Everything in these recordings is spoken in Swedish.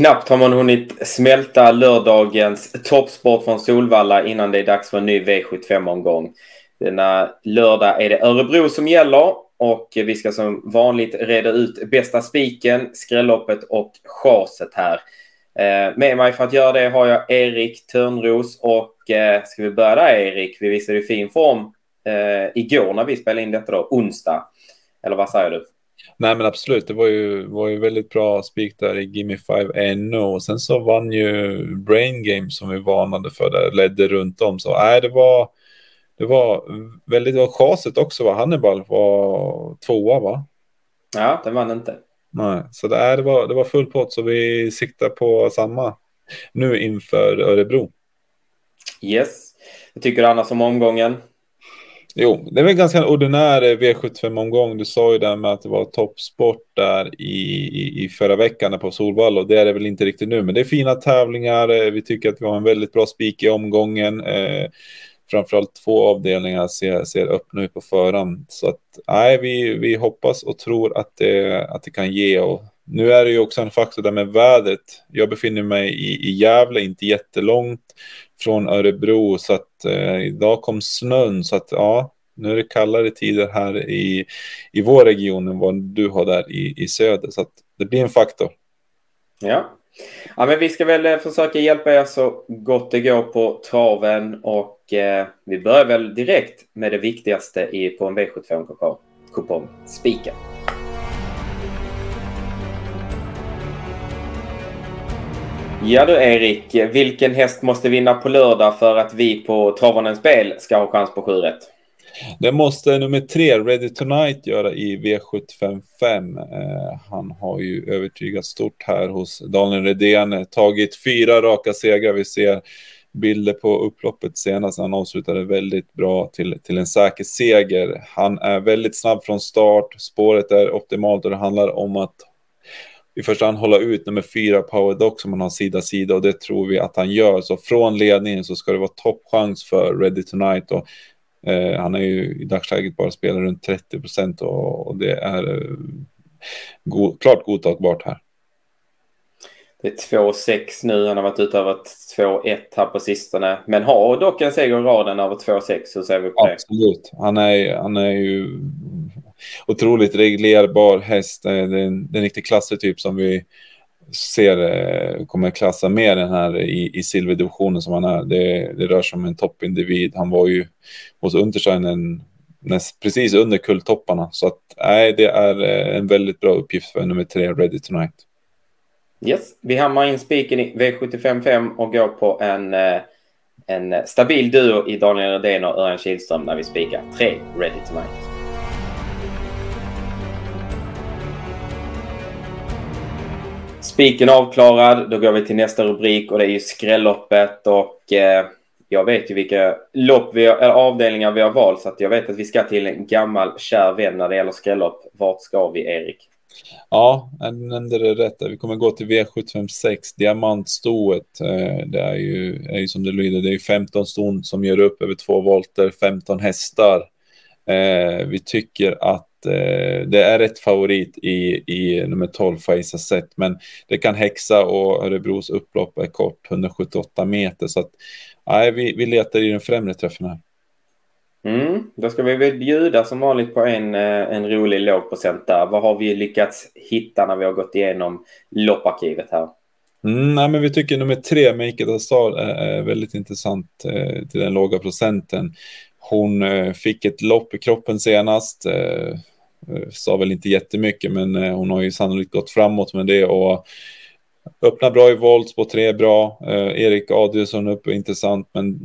Knappt har man hunnit smälta lördagens toppsport från Solvalla innan det är dags för en ny V75-omgång. Denna lördag är det Örebro som gäller och vi ska som vanligt reda ut bästa spiken, skrälloppet och chaset här. Eh, med mig för att göra det har jag Erik Törnros och eh, ska vi börja där Erik? Vi visade ju fin form eh, igår när vi spelade in detta då, onsdag. Eller vad säger du? Nej men absolut, det var ju, var ju väldigt bra spik där i Gimme 5 NO och sen så vann ju Brain Game som vi varnade för där, ledde runt om. Så nej, det var, det var väldigt, det var chaset också va, Hannibal var tvåa va? Ja, den vann inte. Nej, så det, är, det, var, det var full pott så vi siktar på samma nu inför Örebro. Yes. Vad tycker du annars om omgången? Jo, det är väl ganska ordinär eh, V75-omgång. Du sa ju det med att det var toppsport där i, i, i förra veckan på Solvalla och det är det väl inte riktigt nu. Men det är fina tävlingar. Eh, vi tycker att vi har en väldigt bra spik i omgången. Eh, framförallt två avdelningar ser, ser öppna ut på förhand. Så att nej, vi, vi hoppas och tror att det, att det kan ge. Och nu är det ju också en faktor där med vädret. Jag befinner mig i, i Gävle, inte jättelångt från Örebro, så att eh, idag kom snön, så att ja, nu är det kallare tider här i, i vår region än vad du har där i, i söder, så att det blir en faktor. Ja. ja, men vi ska väl eh, försöka hjälpa er så gott det går på traven och eh, vi börjar väl direkt med det viktigaste i, på en V75-kupong, spiken. Ja du Erik, vilken häst måste vinna på lördag för att vi på Travarens spel ska ha chans på 7? Det måste nummer tre, Ready Tonight, göra i V755. Eh, han har ju övertygat stort här hos Daniel Redén. Eh, tagit fyra raka segrar. Vi ser bilder på upploppet senast. Han avslutade väldigt bra till, till en säker seger. Han är väldigt snabb från start. Spåret är optimalt och det handlar om att i första hand hålla ut nummer fyra Power Dock som han har sida sida och det tror vi att han gör. Så från ledningen så ska det vara toppchans för Ready Tonight och eh, han är ju i dagsläget bara spelar runt 30 procent och, och, det är eh, go klart godtagbart här. Det är 2-6 nu. Han har varit ute över 2-1 här på sistone. Men har dock en seger i raden över 2-6. Hur ser vi på det? Absolut. Han är, han är ju otroligt reglerbar häst. Eh, det är en, en riktig klassetyp som vi ser eh, kommer klassa mer den här i, i silverdivisionen som han är. Det, det rör sig om en toppindivid. Han var ju hos Untersteinen näst, precis under kulltopparna. Så att nej, det är eh, en väldigt bra uppgift för nummer tre, Ready Tonight. Yes, vi hammar in spiken i V755 och går på en, en stabil duo i Daniel Redén och Örjan Kihlström när vi spikar tre Ready Tonight. Spiken avklarad. Då går vi till nästa rubrik och det är ju skrälloppet och eh, jag vet ju vilka lopp vi har, eller avdelningar vi har valt så att jag vet att vi ska till en gammal kär vän när det gäller skrällopp. Vart ska vi Erik? Ja, du nämnde det rätt. Vi kommer gå till V756, diamantstoet. Eh, det är ju, är ju som det lyder, det är 15 ston som gör upp över två volter, 15 hästar. Eh, vi tycker att eh, det är ett favorit i, i nummer 12, Faisa Set, men det kan häxa och Örebros upplopp är kort, 178 meter, så att nej, vi, vi letar i den främre träffen här. Mm, då ska vi väl bjuda som vanligt på en, eh, en rolig lågprocent där. Vad har vi lyckats hitta när vi har gått igenom lopparkivet här? Mm, nej, men vi tycker nummer tre, Make It Star, är, är väldigt intressant eh, till den låga procenten. Hon eh, fick ett lopp i kroppen senast. Eh, eh, sa väl inte jättemycket, men hon har ju sannolikt gått framåt med det och öppnar bra i volt på tre bra. Erik Adielsson upp är intressant, men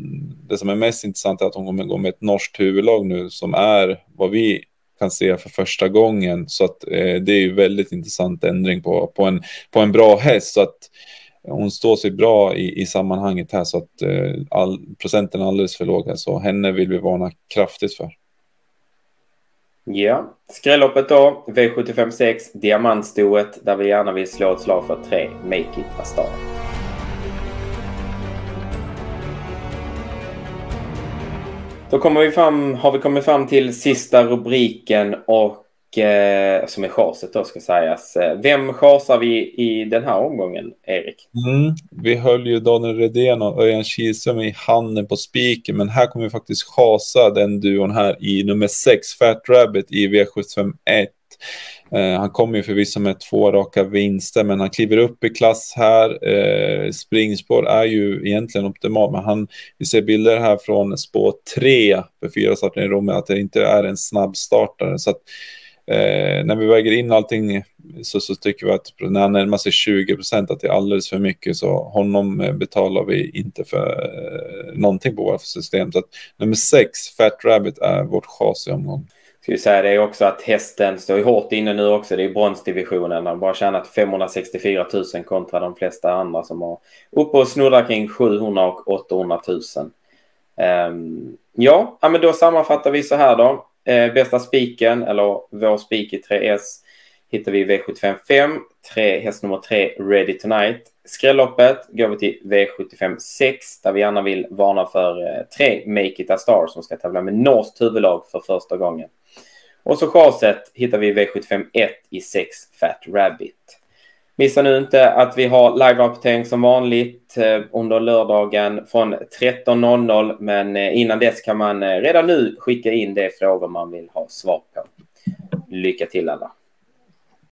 det som är mest intressant är att hon kommer gå med ett norskt huvudlag nu som är vad vi kan se för första gången. Så att eh, det är ju väldigt intressant ändring på, på, en, på en bra häst. Så att hon står sig bra i, i sammanhanget här så att eh, all, procenten är alldeles för låg här så henne vill vi varna kraftigt för. Ja, skrälloppet då, V756, diamantstoet där vi gärna vill slå ett slag för tre, Make It A Star. Då kommer vi fram, har vi kommit fram till sista rubriken och Eh, som är chaset då ska sägas. Eh, vem chasar vi i den här omgången, Erik? Mm, vi höll ju Daniel Redén och Örjan Kihlström i handen på spiken, men här kommer vi faktiskt chasa den duon här i nummer 6, Fat Rabbit i V751. Eh, han kommer ju förvisso med två raka vinster, men han kliver upp i klass här. Eh, springspår är ju egentligen optimalt, men han, vi ser bilder här från spår 3 för fyra starter i Rom, att det inte är en snabbstartare. Så att, eh, när vi väger in allting så, så tycker vi att när han närmar sig 20 procent att det är alldeles för mycket, så honom eh, betalar vi inte för eh, någonting på vårt system. Så att nummer sex, Fat Rabbit, är vårt chas i omgång. Ska vi säga det också att hästen står hårt inne nu också. Det är bronsdivisionen. Han har bara tjänat 564 000 kontra de flesta andra som har uppe och snurrar kring 700 och 800 000. Um, ja, men då sammanfattar vi så här då. Eh, bästa spiken, eller vår spik i 3S, hittar vi i V755. 3, häst nummer 3, Ready Tonight. Skrälloppet går vi till V75 6 där vi gärna vill varna för eh, 3 Make It A Star som ska tävla med norskt huvudlag för första gången. Och så chaset hittar vi V75 1 i 6 Fat Rabbit. Missa nu inte att vi har live-rapportering som vanligt eh, under lördagen från 13.00. Men eh, innan dess kan man eh, redan nu skicka in de frågor man vill ha svar på. Lycka till alla!